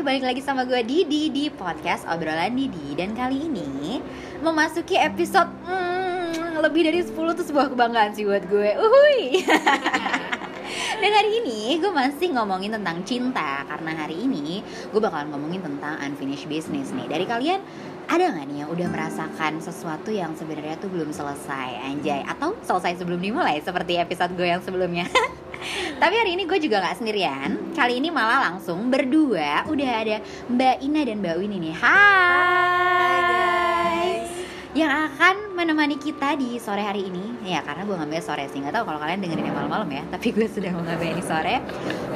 Hai, balik lagi sama gue Didi di podcast obrolan Didi. Dan kali ini memasuki episode hmm, lebih dari 10 tuh sebuah kebanggaan sih buat gue. Uhuy. Dan hari ini gue masih ngomongin tentang cinta. Karena hari ini gue bakalan ngomongin tentang unfinished business nih. Dari kalian ada nggak nih yang udah merasakan sesuatu yang sebenarnya tuh belum selesai? Anjay. Atau selesai sebelum dimulai seperti episode gue yang sebelumnya Tapi hari ini gue juga nggak sendirian. Kali ini malah langsung berdua. Udah ada Mbak Ina dan Mbak Wini nih. Hai. Yang akan menemani kita di sore hari ini. Ya karena gue ngambil sore sih. Nggak tahu kalau kalian dengerin malam-malam ya. Tapi gue sudah mengambil ini sore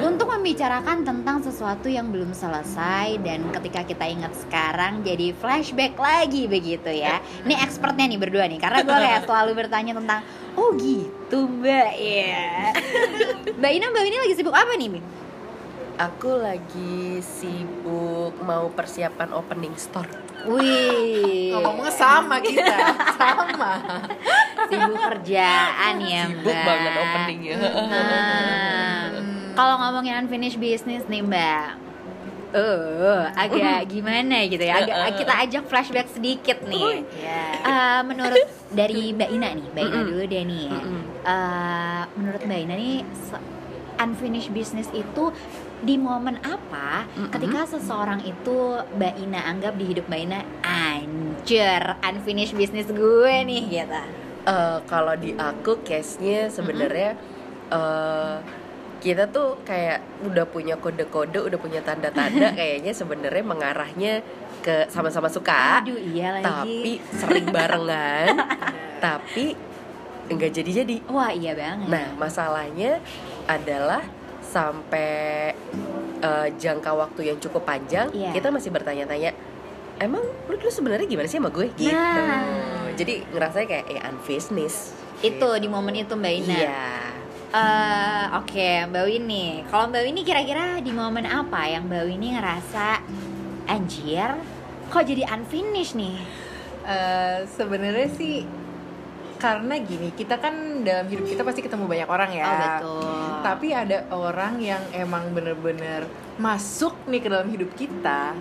untuk membicarakan tentang sesuatu yang belum selesai dan ketika kita ingat sekarang jadi flashback lagi begitu ya. Ini expertnya nih berdua nih. Karena gue kayak selalu bertanya tentang Oh gitu mbak ya Mbak Ina mbak ini lagi sibuk apa nih? Aku lagi sibuk mau persiapan opening store. Wih. Ngomongnya sama kita, sama. Sibuk kerjaan ya mbak. Sibuk banget openingnya. Nah, Kalau ngomongin unfinished business nih mbak. Uh, agak gimana gitu ya? Agak kita ajak flashback sedikit nih. Eh, menurut dari Mbak Ina nih Mbak Ina dulu deh nih. Eh, menurut Mbak Ina nih unfinished business itu di momen apa Mm-mm. ketika seseorang itu Mbak Ina anggap di hidup Mbak Ina anjir unfinished business gue nih gitu? Eh, kalau di aku case-nya sebenarnya eh, kita tuh kayak udah punya kode-kode, udah punya tanda-tanda kayaknya sebenarnya mengarahnya ke sama-sama suka, aduh iya lagi. Tapi sering barengan, tapi enggak jadi-jadi. wah iya banget. Nah, masalahnya adalah sampai eh, jangka waktu yang cukup panjang, Iya. kita masih bertanya-tanya, emang lu, lu sebenarnya gimana sih sama gue? Gitu. Nah. Jadi ngerasanya kayak eh unfinished. itu di momen itu Mbak Ina Iya. Eh, Oke, Mbak Winnie. Kalau Mbak Winnie kira-kira di momen apa yang Mbak Winnie ngerasa anjir, kok jadi unfinished nih? Eh, Sebenarnya sih karena gini, kita kan dalam hidup kita pasti ketemu banyak orang ya. Oh betul. Tapi ada orang yang emang bener-bener masuk nih ke dalam hidup kita,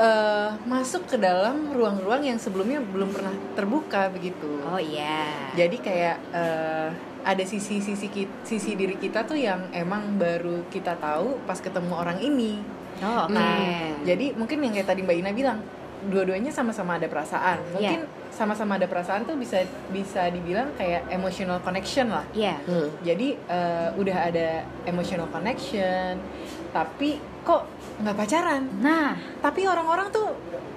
eh, masuk ke dalam ruang-ruang yang sebelumnya belum pernah terbuka begitu. oh iya. Jadi kayak eh, ada sisi-sisi sisi diri kita tuh yang emang baru kita tahu pas ketemu orang ini. Oh oke. Nah, jadi mungkin yang kayak tadi Mbak Ina bilang, dua-duanya sama-sama ada perasaan. Mungkin sama-sama ada perasaan tuh bisa bisa dibilang kayak emotional connection lah. Iya. Hmm. Jadi eh, udah ada emotional connection, tapi kok nggak pacaran? Nah, Tapi orang-orang tuh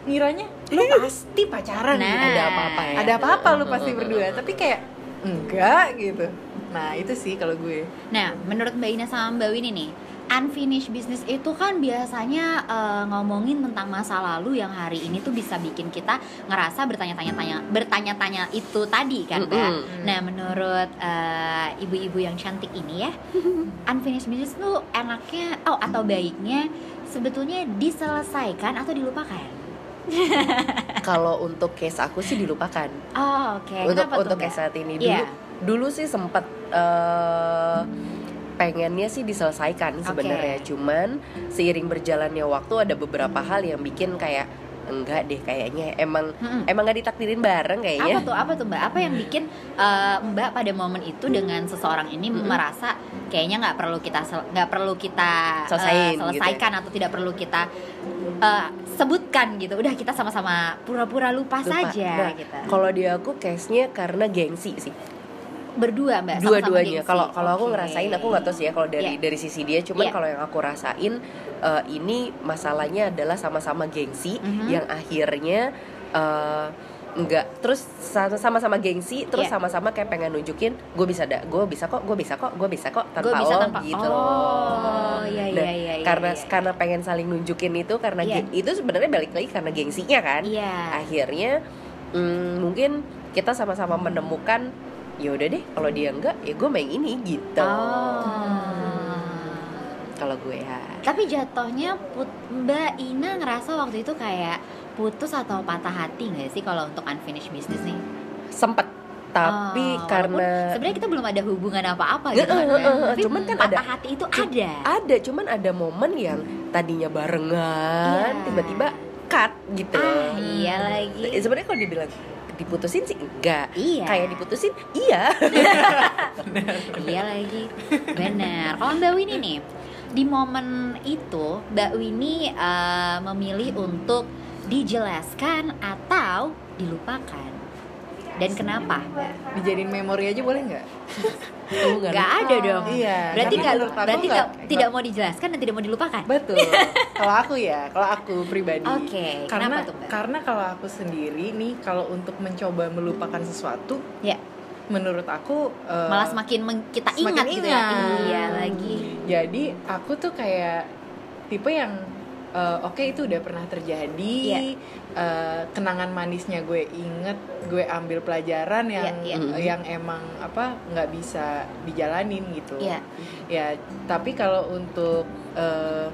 ngiranya lu pasti pacaran. Nah. gitu. Ada apa-apa ya? Ada apa-apa lu pasti berdua. Tapi kayak enggak gitu. Nah itu sih kalau gue. nah menurut Mbak Ina sama Mbak Winnie nih, unfinished business itu kan biasanya eh, ngomongin tentang masa lalu yang hari ini tuh bisa bikin kita ngerasa bertanya-tanya-tanya bertanya-tanya itu tadi kan, Mbak. Mm-mm. Nah, menurut eh, ibu-ibu yang cantik ini ya, unfinished business tuh enaknya oh atau baiknya sebetulnya diselesaikan atau dilupakan? Kalau untuk case aku sih dilupakan. Oh, oke. untuk Kenapa tuh, untuk Mbak? case saat ini dulu Iya. dulu sih sempat eh, pengennya sih diselesaikan sebenarnya. Cuman seiring berjalannya waktu ada beberapa hal yang bikin kayak enggak deh kayaknya emang Mm-mm. emang gak ditakdirin bareng Apa kayaknya. tuh? Apa tuh, Mbak? Apa yang bikin eh, Mbak pada momen itu dengan seseorang ini Mm-mm. merasa kayaknya nggak perlu kita nggak perlu kita eh, Selesaiin gitu ya? selesaikan atau tidak perlu kita eh, sebutkan gitu. Udah kita sama-sama pura-pura lupa, Lupa. saja Nah, gitu. Kalau di aku case-nya karena gengsi sih. Berdua, Mbak. Dua-duanya. Kalau kalau aku ngerasain aku nggak tahu sih ya kalau dari Iya. dari sisi dia. Cuman Iya. kalau yang aku rasain eh, ini masalahnya adalah sama-sama gengsi Mhm. yang akhirnya eh, nggak terus sa- sama-sama gengsi terus Iya. sama-sama kayak pengen nunjukin gue bisa da gue bisa kok gue bisa kok gue bisa kok tanpa Gua bisa lo tanpa- gitu Oh, iya, Nah, iya, iya, iya, karena iya. karena pengen saling nunjukin itu karena Iya. geng- itu sebenarnya balik lagi karena gengsinya kan Iya. akhirnya mm, mungkin kita sama-sama menemukan ya udah deh kalau dia enggak ya gue main ini gitu. Oh. kalau gue ya. Tapi jatuhnya put- Mbak Ina ngerasa waktu itu kayak putus atau patah hati nggak sih kalau untuk unfinished business nih? sempet. Tapi Oh, karena sebenarnya kita belum ada hubungan apa-apa gitu kan Tapi cuman kan patah ada- hati itu ada. ada cuman ada momen yang tadinya barengan Iya. tiba-tiba cut gitu. Ah iya lagi. Sebenarnya kalau dibilang diputusin sih enggak. Iya. kayak diputusin iya. Iya lagi. Benar kalau Mbak Winnie nih di momen itu Mbak Winnie eh, memilih untuk dijelaskan atau dilupakan dan kenapa? Dijadiin memori aja boleh nggak? Nggak? Ada dong. Iya, berarti nggak berarti nggak tidak mau dijelaskan dan tidak mau dilupakan? Betul. Kalau aku ya kalau aku pribadi Oke, karena kenapa tuh, Mbak? karena kalau aku sendiri nih kalau untuk mencoba melupakan sesuatu ya. menurut aku eh, malah semakin meng- kita semakin ingat gitu ya. ingat. iya lagi. Jadi aku tuh kayak tipe yang eh, oke itu udah pernah terjadi Iya. eh, kenangan manisnya gue inget gue ambil pelajaran yang Iya, iya. yang emang apa nggak bisa dijalanin gitu Iya. ya tapi kalau untuk eh,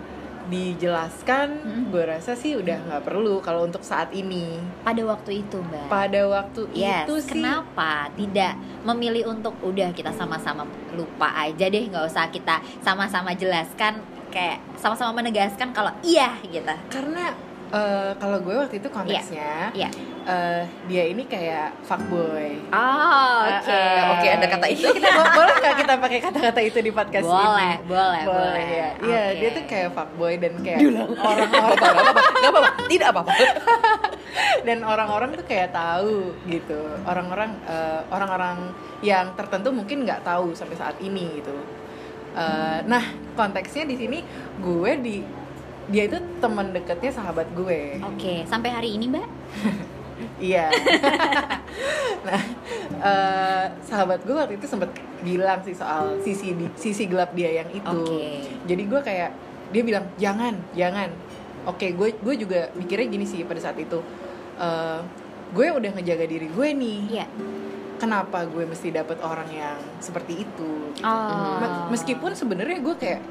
dijelaskan Mm. gue rasa sih udah nggak perlu kalau untuk saat ini pada waktu itu mbak pada waktu Yes, itu sih kenapa tidak memilih untuk udah kita sama-sama lupa aja deh, nggak usah kita sama-sama jelaskan kayak sama-sama menegaskan kalau iya gitu. karena eh, kalau gue waktu itu konteksnya Iya. eh, dia ini kayak fuckboy Oh, oke. Eh, eh, Oke, ada kata itu. kita bo- boleh nggak kita pakai kata-kata itu di podcast Boleh, ini boleh, boleh. ya iya Oke. dia tuh kayak fuckboy dan kayak orang-orang Gak apa-apa, gak apa-apa, tidak apa-apa dan orang-orang tuh kayak tahu gitu orang-orang eh, orang-orang yang tertentu mungkin nggak tahu sampai saat ini gitu Eh, nah konteksnya di sini gue di dia itu teman deketnya sahabat gue Oke, sampai hari ini mbak? Iya. nah, eh, sahabat gue waktu itu sempet bilang sih soal sisi di- sisi gelap dia yang itu. Oke. Jadi gue kayak dia bilang jangan, jangan. Oke, gue gue juga mikirnya gini sih pada saat itu. Eh, gue udah ngejaga diri gue nih. Iya. Kenapa gue mesti dapet orang yang seperti itu? gitu. Oh. Me- Meskipun sebenarnya gue kayak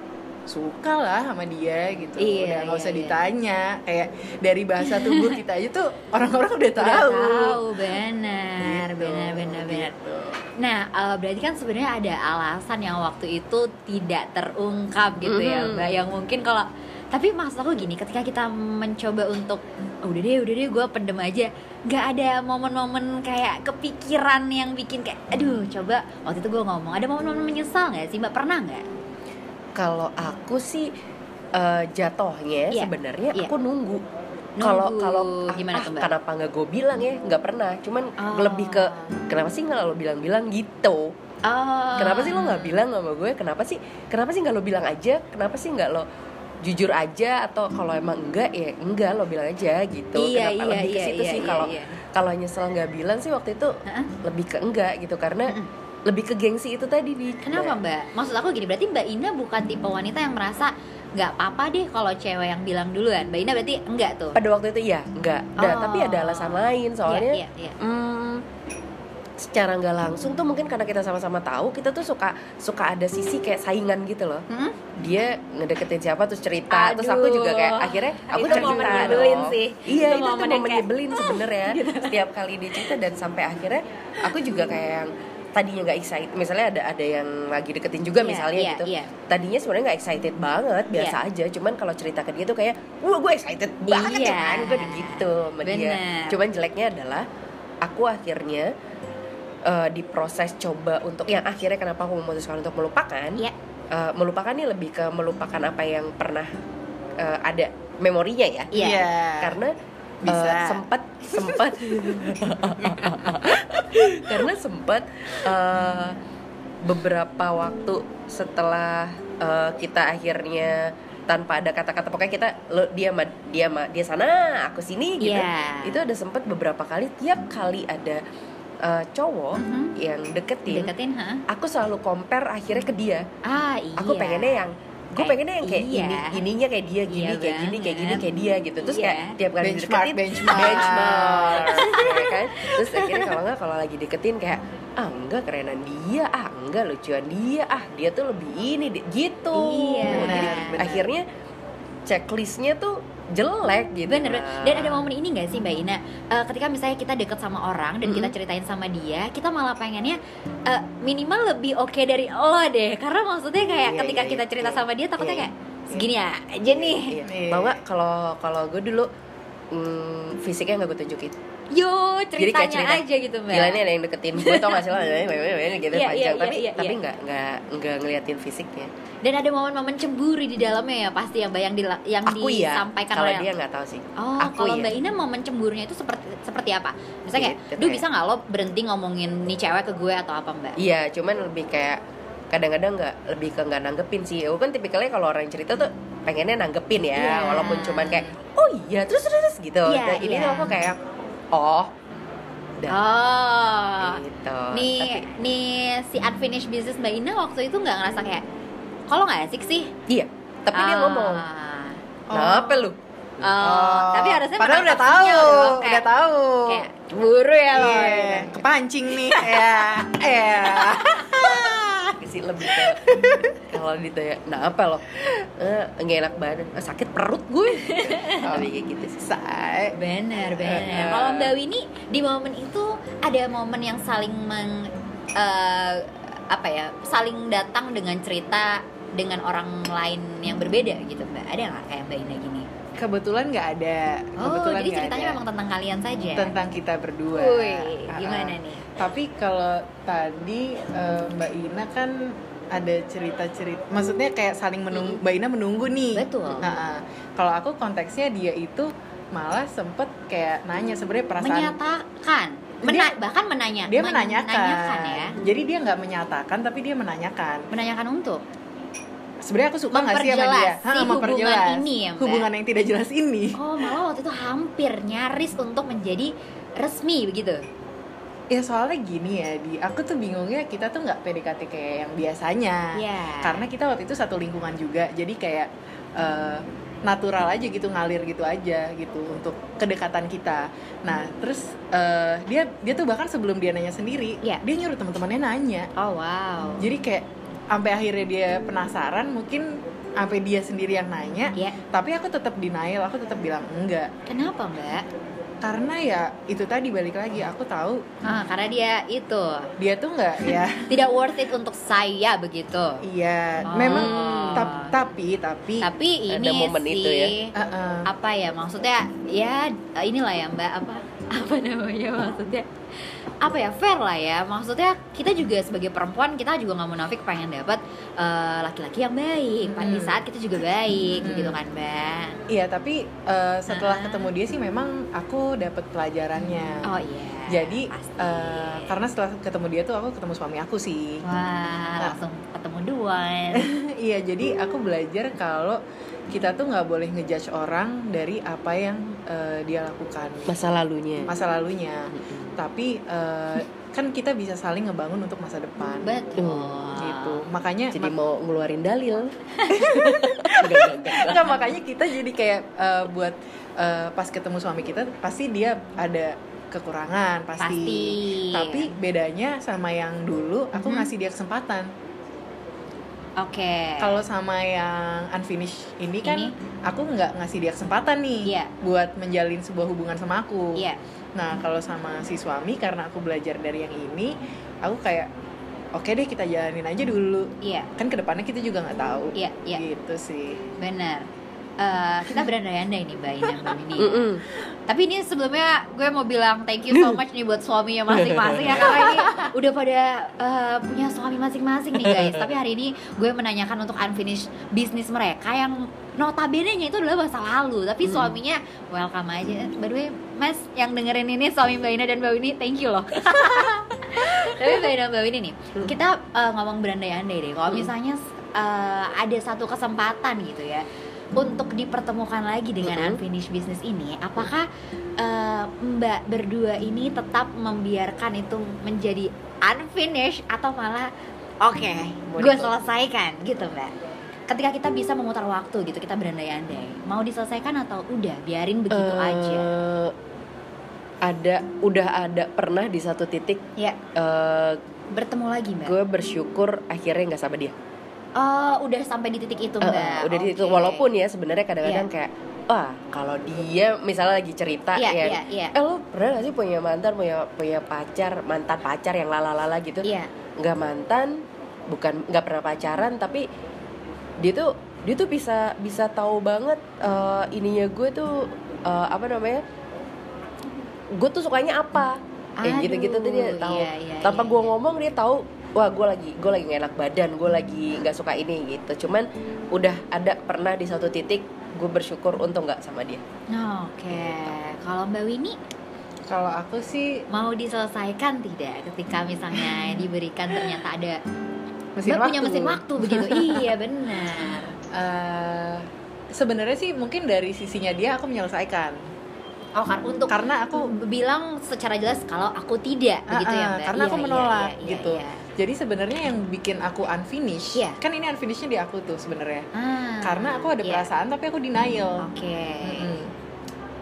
suka lah sama dia gitu Iya, udah nggak iya, usah iya. ditanya kayak dari bahasa tubuh kita aja tuh orang-orang udah Udah tahu tahu, benar, Gitu, benar, benar, benar. gitu. Nah, eh, berarti kan sebenarnya ada alasan yang waktu itu tidak terungkap gitu ya, Mhm. Mbak. Yang mungkin kalau tapi maksud aku gini, ketika kita mencoba untuk "Oh, udah deh, udah deh, gue pendem aja, nggak ada momen-momen kayak kepikiran yang bikin kayak, aduh, coba waktu itu gue ngomong, ada momen-momen menyesal nggak sih, Mbak? Pernah nggak? Kalau aku sih eh, jatohnya Iya, sebenarnya iya. aku nunggu kalau kalau ah, Gimana ah, tuh, Mbak? kenapa nggak gue bilang ya nggak pernah cuman Oh. lebih ke kenapa sih nggak lo bilang-bilang gitu Oh. kenapa sih lo nggak bilang sama gue kenapa sih kenapa sih nggak lo bilang aja kenapa sih nggak lo jujur aja atau kalau emang enggak ya enggak lo bilang aja gitu Iya, kenapa iya, lebih ke iya, situ iya, sih iya, kalau iya. kalau nyesel nggak bilang sih waktu itu Heeh. lebih ke enggak gitu karena lebih ke gengsi itu tadi di Kenapa Mbak? Maksud aku gini, berarti Mbak Ina bukan tipe wanita yang merasa nggak apa-apa deh kalau cewek yang bilang duluan. Mbak Ina berarti enggak tuh. pada waktu itu iya enggak Nah, Oh. tapi ada alasan lain soalnya Iya, iya, iya. hmm, secara nggak langsung tuh mungkin karena kita sama-sama tahu kita tuh suka suka ada sisi kayak saingan gitu loh Hmm? dia ngedeketin siapa terus cerita terus aku juga kayak Aduh. akhirnya aku Itu cerita dong. sih. iya Itu itu, tuh momen yang kayak, nyebelin sebenarnya setiap kali dia cerita dan sampai akhirnya aku juga kayak yang tadinya nggak excited misalnya ada ada yang lagi deketin juga Iya, misalnya iya, gitu iya. tadinya sebenarnya nggak excited banget biasa Iya. aja cuman kalau cerita ke dia tuh kayak wah gue excited banget Iya. ya kan gue gitu sama dia cuman jeleknya adalah aku akhirnya eh, di proses coba untuk yang akhirnya kenapa aku memutuskan untuk melupakan Iya. eh, melupakan nih lebih ke melupakan apa yang pernah eh, ada memorinya ya Iya. karena Bisa. eh, sempat sempat karena sempat eh, beberapa waktu setelah eh, kita akhirnya tanpa ada kata-kata pokoknya kita lo dia ma, dia ma, dia sana aku sini gitu Iya. itu ada sempat beberapa kali tiap kali ada eh, cowok Mhm. yang deketin Deketin, ha? aku selalu compare akhirnya ke dia Ah, iya. aku pengennya yang gue pengennya yang kayak iya. ini ininya kayak dia gini Iya kayak gini kayak gini kayak dia gitu terus Iya. kayak tiap kali Benchmark, deketin benchmark. benchmark ya kan terus akhirnya kalau nggak kalau lagi deketin kayak ah enggak kerenan dia ah enggak lucuan dia ah dia tuh lebih ini gitu Iya. Jadi akhirnya checklistnya tuh jelek gitu Bener, dan ada momen ini gak sih Mbak Ina Eh, Ketika misalnya kita deket sama orang dan kita Mm-mm. ceritain sama dia Kita malah pengennya eh, minimal lebih oke dari lo deh Karena maksudnya kayak Iya, ketika iya, kita cerita iya. sama dia takutnya Iya, kayak Segini ya aja nih Iya. Iya. Nggak kalau kalau gue dulu mm, fisiknya nggak gue tunjukin. Yo Jadi ceritanya cerita, aja gitu Mbak Gila nih ada yang deketin gue tau gak sih lo gitu Iya, panjang iya, tapi iya, tapi iya. nggak nggak nggak ngeliatin fisiknya. Dan ada momen-momen cemburu di dalamnya ya pasti ya Mbak yang, dila- yang Aku ya. disampaikan Kalau oleh dia nggak tahu sih. Oh, aku kalau ya. Mbak Ina momen cemburunya itu seperti seperti apa? Misalnya kayak, Gitu, duh bisa nggak lo berhenti ngomongin nih cewek ke gue atau apa Mbak? Iya, cuman lebih kayak kadang-kadang nggak lebih ke nggak nanggepin sih. Aku kan tipikalnya kalau orang cerita tuh pengennya nanggepin ya, Iya. walaupun cuman kayak oh iya terus terus, terus gitu. Iya, Nah, ini iya. tuh aku kayak oh, dah Oh, gitu. nih Tapi, nih si unfinished business Mbak Ina waktu itu nggak ngerasa kayak kalau nggak asik sih? iya, tapi dia Ah. ngomong, kenapa lu? Oh, tapi harusnya padahal udah tahu, dong, kayak- udah tahu. Kayak cemburu ya lo. Iya, gitu. kepancing nih. ya, ya. Sih lebih ke kalau ditanya nah apa lo eh, nggak enak badan Eh, sakit perut gue tapi kayak gitu sih Say. Bener, bener. Eh. Kalau Mbak Winnie di momen itu ada momen yang saling meng eh, apa ya, saling datang dengan cerita dengan orang lain yang berbeda gitu Mbak. Ada nggak kayak Mbak Ina gini? Kebetulan nggak ada. Oh, Kebetulan jadi ceritanya ada. memang tentang kalian saja. tentang kita berdua. Ah, gimana ah. nih? Tapi kalau tadi eh, Mbak Ina kan ada cerita-cerita, maksudnya kayak saling menunggu, Mbak Ina menunggu nih. Betul. Nah, ah. kalau aku konteksnya dia itu malah sempet kayak nanya sebenarnya perasaan Menyatakan, Mena- bahkan menanya. dia men- menanyakan. menanyakan ya. Jadi dia nggak menyatakan, tapi dia menanyakan. Menanyakan untuk Sebenarnya aku suka nggak sih sama dia? Memperjelas si Ha, hubungan memperjelas. ini ya, Mbak? Hubungan yang tidak jelas ini. Oh, malah waktu itu hampir nyaris untuk menjadi resmi begitu. Ya soalnya gini ya, di aku tuh bingungnya kita tuh nggak PDKT kayak yang biasanya. Iya. Karena kita waktu itu satu lingkungan juga, jadi kayak eh, natural aja gitu ngalir gitu aja gitu untuk kedekatan kita. Nah terus eh, dia dia tuh bahkan sebelum dia nanya sendiri, Iya. dia nyuruh teman-temannya nanya. Oh, wow. Jadi kayak sampai akhirnya dia penasaran, mungkin sampai dia sendiri yang nanya. Ya, Tapi aku tetap denial, aku tetap bilang enggak. kenapa Mbak? Karena ya itu tadi balik lagi, aku tahu Ah, karena dia itu dia tuh nggak ya. tidak worth it untuk saya begitu. Iya, Oh. memang tap- tapi tapi Tapi ini Ada momen sih itu ya. apa ya maksudnya ya inilah ya Mbak apa apa namanya maksudnya apa ya fair lah ya maksudnya kita juga sebagai perempuan kita juga nggak munafik pengen dapat eh, laki-laki yang baik pada Hmm. saat kita juga baik Hmm. begitu kan Mbak Iya, tapi uh, setelah Ah. ketemu dia sih memang aku dapat pelajarannya. oh iya Jadi pasti. uh, karena setelah ketemu dia tuh aku ketemu suami aku sih. wah langsung ketemu duluan iya, jadi aku belajar kalau kita tuh nggak boleh ngejudge orang dari apa yang uh, dia lakukan masa lalunya masa lalunya. Tapi uh, kan kita bisa saling ngebangun untuk masa depan. betul Gitu. Makanya jadi mak- mau ngeluarin dalil Enggak, enggak, enggak. Enggak, makanya kita jadi kayak uh, buat uh, pas ketemu suami kita pasti dia ada kekurangan pasti. Pasti. Tapi bedanya sama yang dulu aku Mhm. ngasih dia kesempatan. Oke Kalau sama yang unfinished ini kan Ini? aku nggak ngasih dia kesempatan nih Iya. buat menjalin sebuah hubungan sama aku. iya Nah, kalau sama si suami karena aku belajar dari yang ini, aku kayak oke deh kita jalanin aja dulu. iya Kan ke depannya kita juga nggak tahu. iya iya Gitu sih. benar Eh, kita berandai-andai nih Mbak Ina Nini. Mm-mm. Tapi ini sebelumnya gue mau bilang thank you so much nih buat suaminya masing-masing ya karena ini udah pada eh, punya suami masing-masing nih guys. Tapi hari ini gue menanyakan untuk unfinished bisnis mereka yang notabene-nya itu adalah masa lalu, tapi suaminya welcome aja. By the way, Mas yang dengerin ini suami Mbak Ina dan Mbak Winnie, thank you loh. tapi Mbak Ina Mbak Winnie nih, kita eh, ngomong berandai-andai deh. Kalau misalnya eh, ada satu kesempatan gitu ya untuk dipertemukan lagi dengan Mm-mm. unfinished business ini, apakah eh, Mbak berdua ini tetap membiarkan itu menjadi unfinished atau malah oke, Mau gue ditolak. selesaikan gitu Mbak? Ketika kita bisa memutar waktu gitu, kita berandai-andai, mau diselesaikan atau udah biarin begitu Eh, aja? ada udah ada pernah di satu titik Ya, eh, bertemu lagi Mbak. gue bersyukur akhirnya nggak sama dia Oh, udah sampai di titik itu Eh, enggak? udah di situ Oke. walaupun ya sebenarnya kadang-kadang Iya. kayak wah kalau dia misalnya lagi cerita Iya, ya iya, iya. eh lo pernah gak sih punya mantan punya punya pacar mantan pacar yang lalalala gitu Iya. nggak mantan bukan nggak pernah pacaran tapi dia tuh dia tuh bisa bisa tahu banget eh, ininya gue tuh eh, apa namanya gue tuh sukanya apa kayak Aduh, gitu-gitu tuh dia tahu iya, iya, tanpa iya, gue iya. ngomong dia tahu wah gue lagi gue lagi gak enak badan gue lagi nggak suka ini gitu cuman udah ada pernah di satu titik gue bersyukur untuk nggak sama dia Oke. Kalau Mbak Winnie Kalau aku sih mau diselesaikan tidak ketika misalnya diberikan ternyata ada mesin Mbak waktu. punya mesin waktu begitu. iya, benar. Eh, sebenarnya sih mungkin dari sisinya dia aku menyelesaikan. Oh, kan untuk Karena aku bilang secara jelas kalau aku tidak begitu ya, Ah, ah, Mbak. karena Iya, aku iya, menolak iya, iya, gitu. iya. Jadi sebenarnya yang bikin aku unfinished, Iya. kan ini unfinishednya di aku tuh sebenarnya. Ah, Karena aku ada iya. perasaan tapi aku denial. Oke. Mm-mm.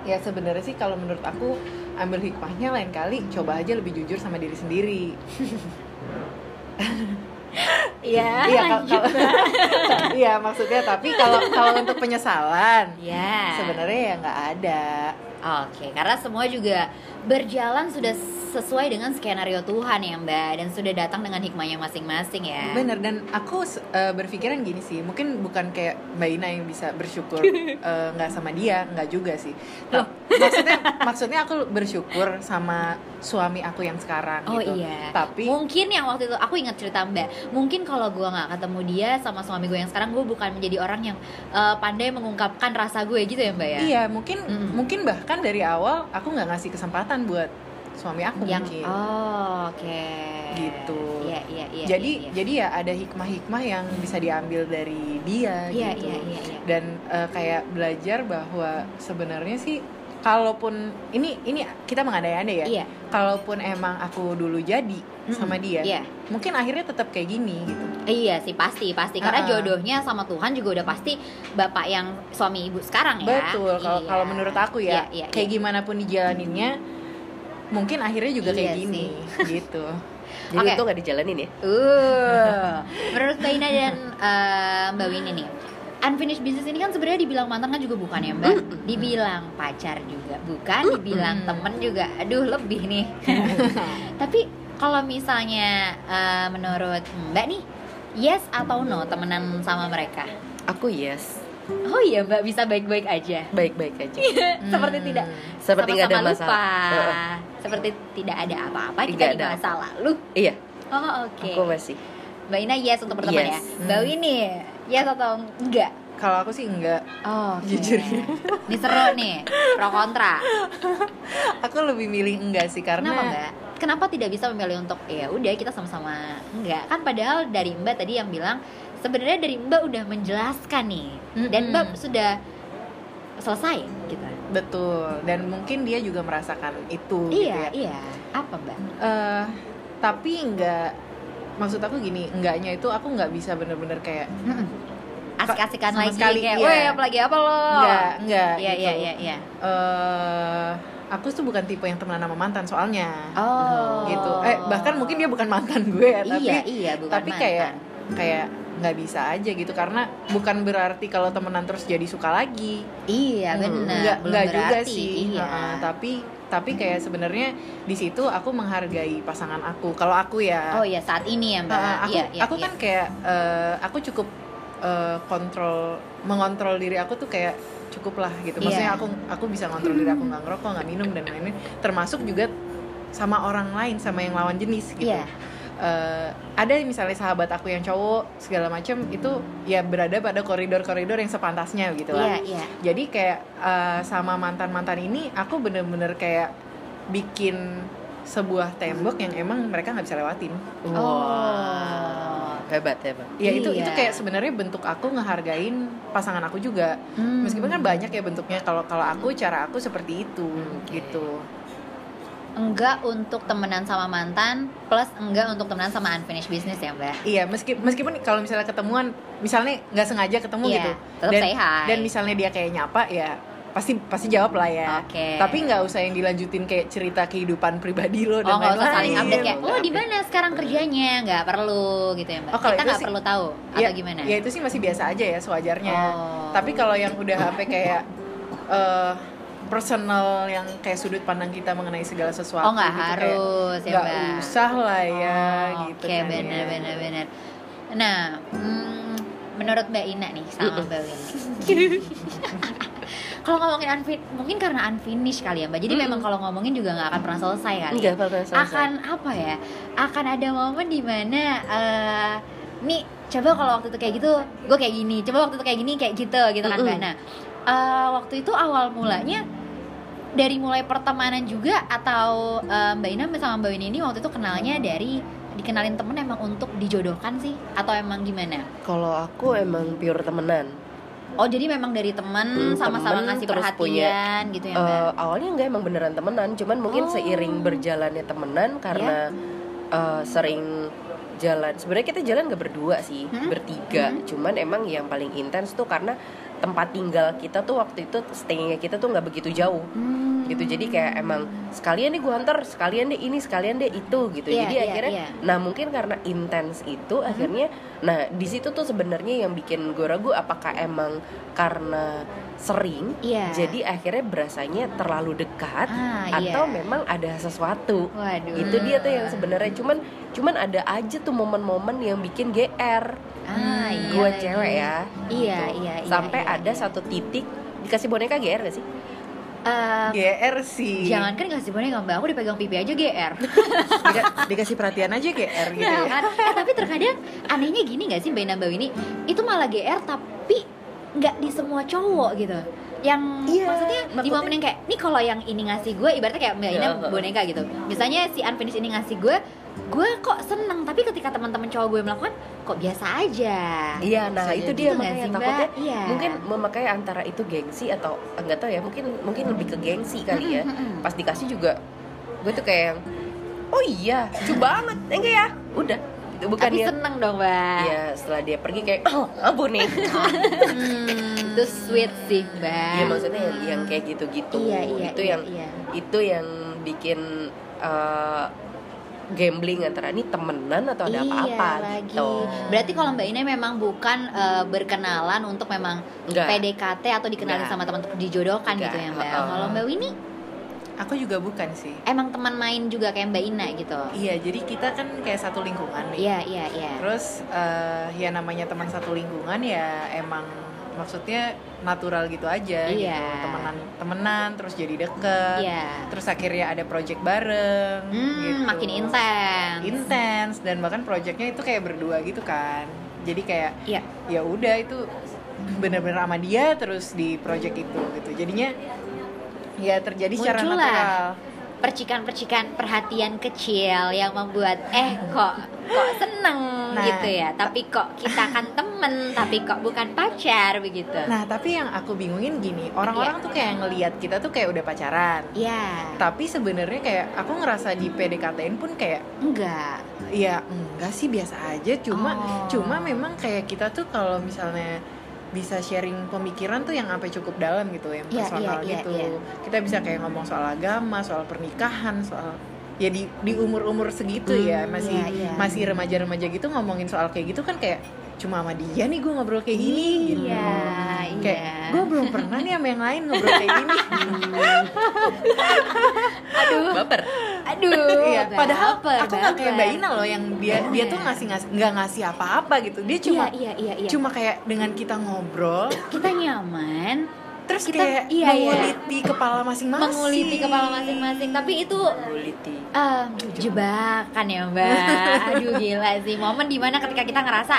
Ya sebenarnya sih kalau menurut aku ambil hikmahnya lain kali coba aja lebih jujur sama diri sendiri. Iya. iya iya maksudnya tapi kalau kalau untuk penyesalan Iya. sebenarnya ya nggak ada. Oke, karena semua juga berjalan sudah sesuai dengan skenario Tuhan ya Mbak. Dan sudah datang dengan hikmahnya masing-masing ya. Bener dan aku uh, berpikiran gini sih, mungkin bukan kayak Mbak Ina yang bisa bersyukur uh, nggak sama dia, nggak juga sih. Ta- maksudnya maksudnya aku bersyukur sama suami aku yang sekarang Oh gitu. iya. Tapi Mungkin yang waktu itu, aku ingat cerita mbak. Mungkin kalau gue nggak ketemu dia sama suami gue yang sekarang Gue bukan menjadi orang yang eh, pandai mengungkapkan rasa gue gitu ya mbak ya? Iya mungkin Mm. mungkin bahkan dari awal aku nggak ngasih kesempatan buat suami aku yang mungkin. oh oke Gitu. iya iya iya jadi iya, iya. jadi ya ada hikmah-hikmah yang bisa diambil dari dia Iya, gitu. iya, iya, iya. Dan eh, kayak belajar bahwa sebenarnya sih kalaupun ini ini kita mengandai-andai ya. Iya. Kalaupun emang aku dulu jadi sama dia, Iya. mungkin akhirnya tetap kayak gini gitu. Iya sih pasti pasti karena Ah. jodohnya sama Tuhan juga udah pasti bapak yang suami ibu sekarang ya. Betul. Kalau Iya. kalau menurut aku ya, iya, kayak iya. gimana pun dijalaninnya, mungkin akhirnya juga kayak Iya gini gitu. jadi Oke. itu nggak dijalanin ya Uh, menurut Mbak Ina dan eh, Mbak Winnie nih, unfinished business ini kan sebenarnya dibilang mantan kan juga bukan ya Mbak? Dibilang pacar juga bukan, dibilang temen juga. Aduh lebih nih. Tapi kalau misalnya eh, menurut Mbak nih, yes atau no temenan sama mereka? aku yes Oh iya Mbak bisa baik-baik aja. baik-baik aja Seperti Hmm. tidak seperti nggak ada masalah lupa. Seperti tidak ada apa-apa kita Tidak di ada masa lalu. iya Oh oke. aku masih Mbak Ina yes untuk berteman Yes. ya. Mbak Winnie yes atau enggak? Kalau aku sih enggak. Oh, oke. Jujur. Ini seru nih, pro kontra. Aku lebih milih enggak sih karena Kenapa Mbak? Kenapa tidak bisa memilih untuk ya udah kita sama-sama enggak? Kan padahal dari Mbak tadi yang bilang sebenarnya dari Mbak udah menjelaskan nih dan Mm-mm. Mbak sudah selesai gitu. Betul, dan mungkin dia juga merasakan itu Iya, gitu ya. iya. Apa Mbak? Eh, tapi enggak maksud aku gini, enggaknya itu aku nggak bisa bener-bener kayak Asik-asikan Sama lagi sekali, kayak, iya. "Weh, apa lagi apa lo?" enggak, enggak Iya, gitu. iya, iya, iya. Eh, aku tuh bukan tipe yang temenan sama mantan soalnya. Oh. Gitu. Eh, bahkan mungkin dia bukan mantan gue ya, tapi iya, iya, bukan tapi kayak mantan. kayak nggak bisa aja gitu karena bukan berarti kalau temenan terus jadi suka lagi. Iya, Hmm, benar. Enggak, Belum enggak juga sih. Iya. Heeh, tapi tapi kayak sebenarnya di situ aku menghargai pasangan aku. Kalau aku ya Oh iya, saat ini ya, Mbak. Uh, aku iya, iya, aku iya. kan kayak uh, aku cukup uh, kontrol mengontrol diri aku tuh kayak cukup lah gitu maksudnya Iya. aku aku bisa ngontrol diri aku nggak ngerokok nggak minum dan lain-lain termasuk juga sama orang lain sama yang lawan jenis gitu Iya. Uh, ada misalnya sahabat aku yang cowok segala macam itu ya berada pada koridor-koridor yang sepantasnya gitu lah iya. jadi kayak uh, sama mantan-mantan ini aku bener-bener kayak bikin sebuah tembok yang emang mereka nggak bisa lewatin Oh. hebat hebat Ya itu Iya. itu kayak sebenarnya bentuk aku ngehargain pasangan aku juga. Hmm. Meskipun kan banyak ya bentuknya kalau kalau aku cara aku seperti itu Oke. gitu. Enggak untuk temenan sama mantan plus enggak untuk temenan sama unfinished business ya, Mbak. Iya, meski meskipun kalau misalnya ketemuan misalnya nggak sengaja ketemu Iya, gitu. tetap dan say hi. dan misalnya dia kayak nyapa ya pasti pasti jawab lah ya Oke. tapi nggak usah yang dilanjutin kayak cerita kehidupan pribadi lo dan Oh nggak usah lain-lain. saling update kayak, oh di mana sekarang kerjanya? Nggak perlu gitu ya mbak. Oh, Kita nggak perlu tahu atau ya, gimana? Ya itu sih masih biasa aja ya sewajarnya. Oh. Tapi kalau yang udah HP kayak eh, personal yang kayak sudut pandang kita mengenai segala sesuatu Oh nggak gitu, kayak, harus ya nggak mbak. usah lah ya Oh, gitu Oke kan benar ya. benar benar. Nah, hmm, menurut Mbak Ina nih sama Mbak Winnie. kalau ngomongin unfin mungkin karena unfinished kali ya Mbak. Jadi Mm. memang kalau ngomongin juga nggak akan pernah selesai kali. Enggak ya. pernah selesai. Akan apa ya? Akan ada momen di mana eh nih coba kalau waktu itu kayak gitu, gue kayak gini. Coba waktu itu kayak gini, kayak gitu, gitu kan Mbak. Mm-mm. Nah, eh, waktu itu awal mulanya dari mulai pertemanan juga atau eh, Mbak Ina sama Mbak Winnie ini waktu itu kenalnya dari dikenalin temen emang untuk dijodohkan sih atau emang gimana? Kalau aku emang pure temenan. Oh jadi memang dari temen Hmm, sama-sama ngasih terus perhatian gitu ya Mbak? Eh, awalnya enggak emang beneran temenan, cuman mungkin Oh. seiring berjalannya temenan karena eh, sering jalan. Sebenarnya kita jalan nggak berdua sih, Hmm? bertiga. Hmm. Cuman emang yang paling intens tuh karena tempat tinggal kita tuh waktu itu stay-nya kita tuh nggak begitu jauh. Hmm. gitu jadi kayak emang sekalian deh gue antar sekalian deh ini sekalian deh itu gitu Iya, jadi iya, akhirnya iya. nah mungkin karena intens itu akhirnya nah di situ tuh sebenarnya yang bikin gue ragu apakah emang karena sering Iya. jadi akhirnya berasanya terlalu dekat Ah, atau iya. memang ada sesuatu Waduh. itu dia tuh yang sebenarnya cuman cuman ada aja tuh momen-momen yang bikin gr Ah, iya gue lagi. cewek ya Iya, gitu. iya, iya, sampai iya, ada iya. satu titik dikasih boneka gr gak sih Eh, GR sih Jangan kan kasih boneka Mbak, aku dipegang pipi aja GR. Dika- dikasih perhatian aja GR gitu Nah, ya kan? Eh, tapi terkadang anehnya gini gak sih Mbak Ina Mbak ini Itu malah GR tapi nggak di semua cowok gitu yang Iya, maksudnya di maksudnya- momen yang kayak nih kalau yang ini ngasih gue ibaratnya kayak Mbak Ina Iya. boneka gitu misalnya si unfinished ini ngasih gue gue kok seneng tapi ketika teman-teman cowok gue melakukan kok biasa aja Iya, nah Bisa itu dia gitu makanya sih, takutnya Iya. mungkin memakai antara itu gengsi atau enggak tahu ya, mungkin mungkin lebih ke gengsi kali ya. Pas dikasih juga gue tuh kayak yang, oh iya, lucu banget, enggak ya? Udah, itu bukan tapi ya. seneng dong Mbak Iya, setelah dia pergi kayak oh, ampun nih. Hmm, itu sweet sih Mbak Iya, maksudnya yang yang kayak gitu-gitu. Iya, iya, itu iya, yang iya. itu yang bikin eh, gambling antara ini temenan atau ada apa-apa iya lagi. gitu. Berarti kalau Mbak Ina memang bukan eh, berkenalan untuk memang Enggak. PDKT atau dikenalin Enggak. sama teman untuk dijodohkan Enggak, gitu ya Mbak. uh-uh. Kalau Mbak Winnie Aku juga bukan sih emang teman main juga kayak Mbak Ina gitu. Iya jadi kita kan kayak satu lingkungan nih Iya iya iya. Terus eh, ya namanya teman satu lingkungan ya emang maksudnya natural gitu aja gitu Iya. temenan temenan terus jadi deket Iya. terus akhirnya ada project bareng Hmm, gitu. makin intens. intens dan bahkan projectnya itu kayak berdua gitu kan jadi kayak Iya. ya udah itu bener-bener sama dia terus di project itu gitu jadinya ya terjadi secara natural Percikan-percikan perhatian kecil yang membuat eh kok kok seneng Nah. gitu ya. Tapi kok kita kan temen, tapi kok bukan pacar begitu. nah tapi yang aku bingungin gini orang-orang Iya. tuh kayak ngelihat kita tuh kayak udah pacaran Iya. tapi sebenarnya kayak aku ngerasa di PDKT-in pun kayak Enggak. ya enggak sih biasa aja cuma Oh. cuma memang kayak kita tuh kalau misalnya bisa sharing pemikiran tuh yang sampai cukup dalam gitu yang Iya, personal iya, iya, gitu iya. kita bisa kayak ngomong soal agama soal pernikahan soal ya di di umur umur segitu ya Hmm, masih iya, iya. masih remaja remaja gitu ngomongin soal kayak gitu kan kayak cuma sama dia nih gue ngobrol kayak gini gitu Iya, kayak iya. gue belum pernah nih sama yang lain ngobrol kayak gini Aduh. Baper. Aduh. iya padahal baper, aku nggak kayak. Mbak Ina loh yang dia dia tuh ngasih ngasih nggak ngasih apa-apa gitu dia cuma iya, iya, iya, iya. cuma kayak dengan kita ngobrol kita nyaman, terus Kita- kayak iya, iya. mengulit di kepala masing-masing menguliti kepala masing-masing, tapi itu Buliti. eh, jebakan ya Mbak. Aduh gila sih. Momen di mana ketika kita ngerasa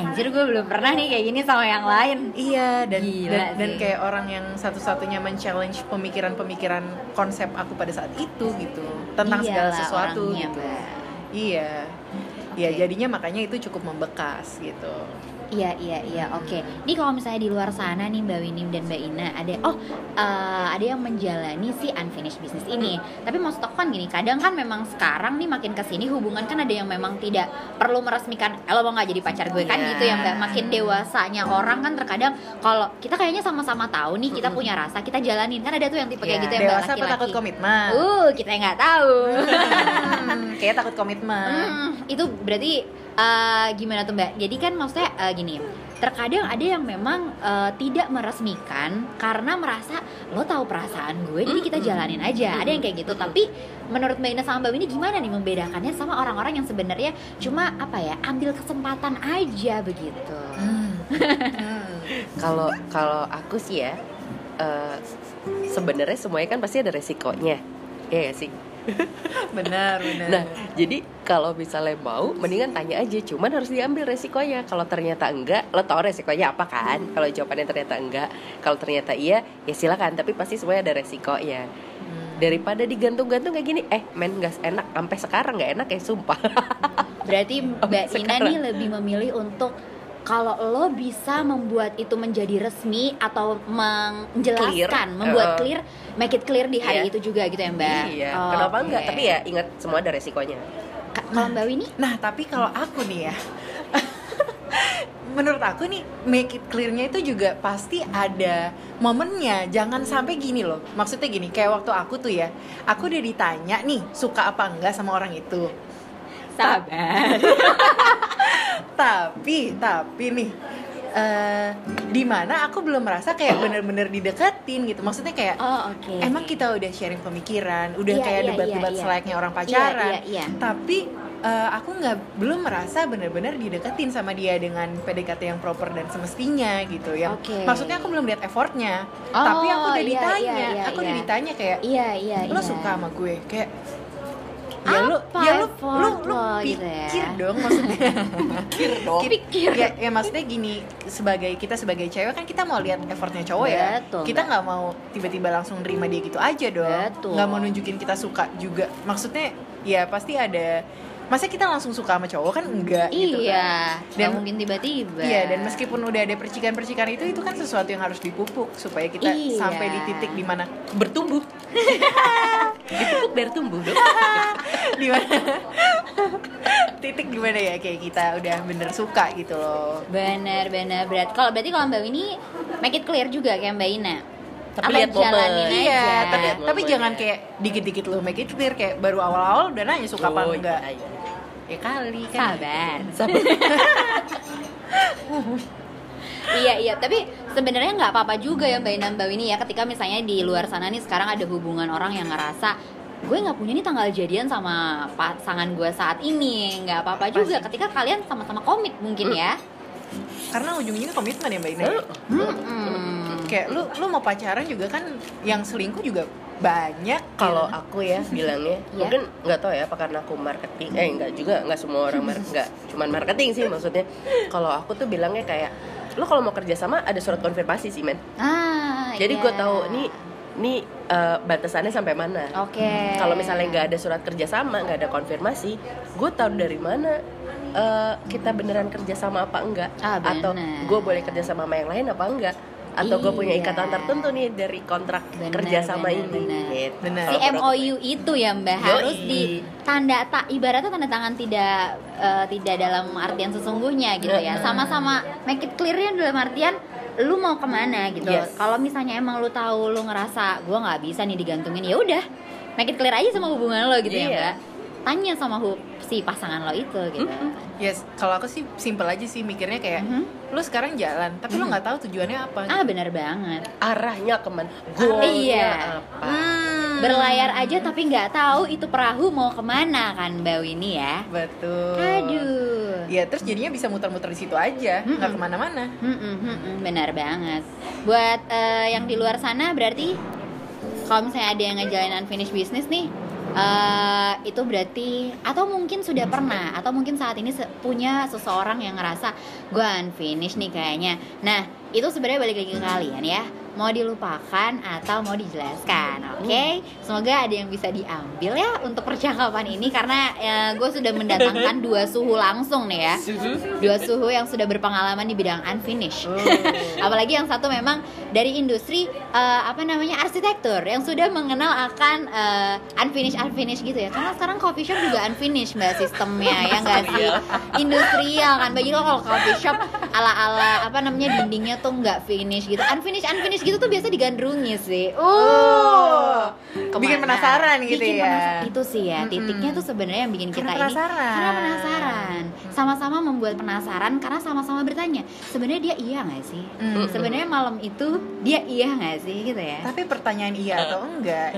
Anjir gue belum pernah nih kayak gini sama yang lain. Iya dan Gila dan, dan kayak orang yang satu-satunya men-challenge pemikiran-pemikiran konsep aku pada saat itu gitu tentang segala Iyalah sesuatu orangnya, gitu. Mbak. iya. Ya Oke. jadinya makanya itu cukup membekas gitu Iya iya iya oke. Ini kalau misalnya di luar sana nih Mbak Winim dan Mbak Ina ada oh eh, ada yang menjalani si unfinished business ini. Tapi maksud aku kan gini, kadang kan memang sekarang nih makin ke sini hubungan kan ada yang memang tidak perlu meresmikan. Eh, lo mau nggak jadi pacar gue kan Iya. gitu ya Mbak. Makin dewasanya orang kan terkadang kalau kita kayaknya sama-sama tahu nih kita punya rasa kita jalanin kan ada tuh yang tipe kayak Iya. gitu ya Mbak dewasa laki-laki. takut komitmen Uh kita nggak tahu. Hmm, kayak takut komitmen Hmm, itu berarti eh, gimana tuh Mbak? Jadi kan maksudnya eh, gini, terkadang ada yang memang eh, tidak meresmikan karena merasa lo tahu perasaan gue, jadi kita jalanin aja. Ada yang kayak gitu. Tapi menurut Mbak Ina sama Mbak Winnie gimana nih membedakannya sama orang-orang yang sebenarnya cuma apa ya ambil kesempatan aja begitu? Hmm. Hmm. kalau kalau aku sih ya eh, sebenarnya semuanya kan pasti ada resikonya ya gak sih benar benar nah jadi kalau misalnya mau mendingan tanya aja. Cuman harus diambil resikonya. Kalau ternyata enggak lo tau resikonya apa kan? Kalau jawabannya ternyata enggak kalau ternyata iya ya silakan. Tapi pasti semuanya ada resikonya. Hmm. daripada digantung-gantung kayak gini eh men gas enak. Sampai sekarang nggak enak ya sumpah. Berarti Mbak Ina nih lebih memilih untuk kalau lo bisa membuat itu menjadi resmi atau menjelaskan, Clear. membuat Uh-uh. clear, make it clear di hari Iya. itu juga gitu ya Mbak. iya Oh, kenapa oke. enggak tapi ya ingat semua ada resikonya Ka- Kalau Mbak Winnie? Nah, tapi kalau aku nih ya, menurut aku nih make it clear-nya itu juga pasti ada momennya. Jangan sampai gini loh. Maksudnya gini, kayak waktu aku tuh ya, aku udah ditanya nih suka apa enggak sama orang itu. Sabar. Tapi, tapi nih eh di mana aku belum merasa kayak bener-bener dideketin gitu. Maksudnya kayak Oh oke. emang kita udah sharing pemikiran, udah Iya, kayak iya, debat-debat iya, iya. selayaknya orang Iya, pacaran. iya, iya. Tapi eh, aku nggak belum merasa benar-benar dideketin sama dia dengan PDKT yang proper dan semestinya gitu ya. Oke. Maksudnya aku belum lihat effortnya. Oh, tapi aku udah iya, ditanya, iya, iya, aku udah iya. ditanya kayak Iya iya. lo iya. suka sama gue kayak ya lu Apa ya lu lu lu lo gitu pikir ya? dong maksudnya pikir dong Pikir. ya, ya maksudnya gini sebagai kita sebagai cewek kan kita mau lihat effortnya cowok ya Betul, kita nggak mau tiba-tiba langsung nerima dia gitu aja dong Betul. nggak mau nunjukin kita suka juga maksudnya ya pasti ada masa kita langsung suka sama cowok kan enggak gitu kan Iya. Dan- Dan mungkin tiba-tiba. Iya dan meskipun udah ada percikan-percikan itu itu kan sesuatu yang harus dipupuk supaya kita Iya. sampai di titik di mana bertumbuh dipupuk biar tumbuh dong di mana titik gimana ya kayak kita udah bener suka gitu loh Bener bener berat. Kalau berarti kalau Mbak Winnie make it clear juga kayak Mbak Ina. Tapi lihat jalanin aja. Iya, tapi tapi jangan ya. kayak dikit-dikit lu make it clear kayak baru awal-awal udah nanya suka apa Oh, enggak. iya, iya. Ya kali kan. sabar. Sabar. iya iya tapi sebenarnya nggak apa-apa juga ya mbak Ina mbak Winnie ya ketika misalnya di luar sana nih sekarang ada hubungan orang yang ngerasa gue nggak punya nih tanggal jadian sama pasangan gue saat ini nggak apa-apa juga ketika kalian sama-sama komit mungkin ya Karena ujung-ujungnya komitmen ya Mbak Ina. Eh, Hmm. Kayak lu lu mau pacaran juga kan yang selingkuh juga banyak. kalau gitu. aku ya bilangnya Iya. mungkin nggak tahu ya apa karena aku marketing eh nggak juga nggak semua orang mar- nggak cuman marketing sih maksudnya kalau aku tuh bilangnya kayak lo kalau mau kerja sama ada surat konfirmasi sih men. Ah jadi iya. gue tahu nih nih eh, batasannya sampai mana. Oke. Kalau misalnya nggak ada surat kerjasama nggak ada konfirmasi gue tahu dari mana eh, kita beneran kerjasama apa enggak? Ah, atau gue boleh kerjasama sama yang lain apa enggak atau gue punya Iya. ikatan tertentu nih dari kontrak Bener, kerjasama bener, ini bener. gitu. Bener. si. MOU itu ya mbak Yoi. harus di tanda tak ibaratnya tanda tangan tidak eh, tidak dalam artian sesungguhnya gitu ya sama-sama make it clearnya dalam artian lu mau ke mana gitu Yes. kalau misalnya emang lu tahu lu ngerasa gua nggak bisa nih digantungin ya udah make it clear aja sama hubungan lo gitu ya Iya. mbak tanya sama hu- si pasangan lo itu gitu Yes, kalau aku sih simple aja sih mikirnya kayak Mhm. lu sekarang jalan, tapi lu nggak tahu tujuannya apa. ah benar banget arahnya ke mana goalnya Iya. apa Hmm. berlayar aja tapi nggak tahu itu perahu mau ke mana kan mbak Winnie ya Betul. aduh Ya terus jadinya bisa muter-muter di situ aja, nggak Mm-mm. ke mana-mana. Mm-mm, mm-mm, benar banget. Buat eh, yang di luar sana berarti kalau misalnya ada yang ngejalanin unfinished business nih, eh, itu berarti atau mungkin sudah pernah atau mungkin saat ini se- punya seseorang yang ngerasa gue unfinished nih kayaknya. Nah itu sebenarnya balik lagi ke kalian ya mau dilupakan atau mau dijelaskan oke? Semoga ada yang bisa diambil ya untuk percakapan ini karena gue sudah mendatangkan dua suhu langsung nih ya. Dua suhu yang sudah berpengalaman di bidang unfinished. Oh. apalagi yang satu memang dari industri eh, apa namanya arsitektur yang sudah mengenal akan eh, unfinished unfinished gitu ya. Karena sekarang coffee shop juga unfinished mbak sistemnya ya nggak sih? industrial kan. Bagi lo kalau coffee shop ala ala apa namanya dindingnya tuh nggak finish gitu. Unfinished unfinished gitu tuh biasa digandrungi sih Oh, Ke mana? bikin penasaran gitu Bikin ya. penasaran. itu sih ya titiknya tuh sebenarnya yang bikin kita Karena ini penasaran. karena penasaran sama-sama membuat penasaran karena sama-sama bertanya sebenarnya dia iya nggak sih Mm. sebenarnya malam itu dia iya nggak sih gitu ya Tapi pertanyaan iya atau enggak?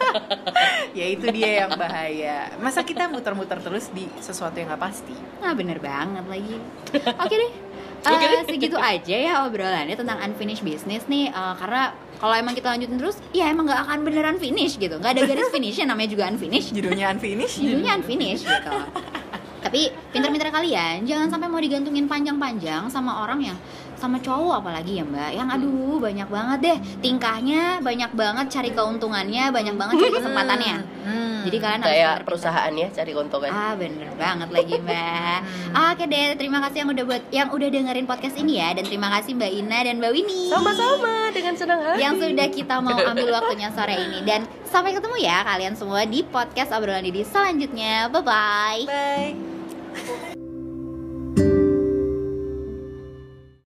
ya itu dia yang bahaya. Masa kita muter-muter terus di sesuatu yang nggak pasti? nah bener banget lagi oke deh Eh, segitu aja ya obrolannya tentang unfinished business nih. Eh, karena kalau emang kita lanjutin terus ya emang nggak akan beneran finish gitu. Nggak ada garis finishnya namanya juga unfinished. Judulnya unfinished. judulnya unfinished gitu. Tapi pinter-pinter kalian jangan sampai mau digantungin panjang-panjang sama orang yang sama cowok apalagi ya mbak? Yang aduh banyak banget deh. Tingkahnya banyak banget cari keuntungannya banyak banget cari kesempatannya. Hmm. jadi kalian harus kayak perusahaan ya cari keuntungan. Ah bener banget lagi mbak. Hmm. Oke deh terima kasih yang udah buat yang udah dengerin podcast ini ya. Dan terima kasih mbak Ina dan mbak Winnie. Sama-sama dengan senang hati. Yang sudah kita mau ambil waktunya sore ini. Dan sampai ketemu ya kalian semua di podcast obrolan Didi selanjutnya. Bye-bye. Bye.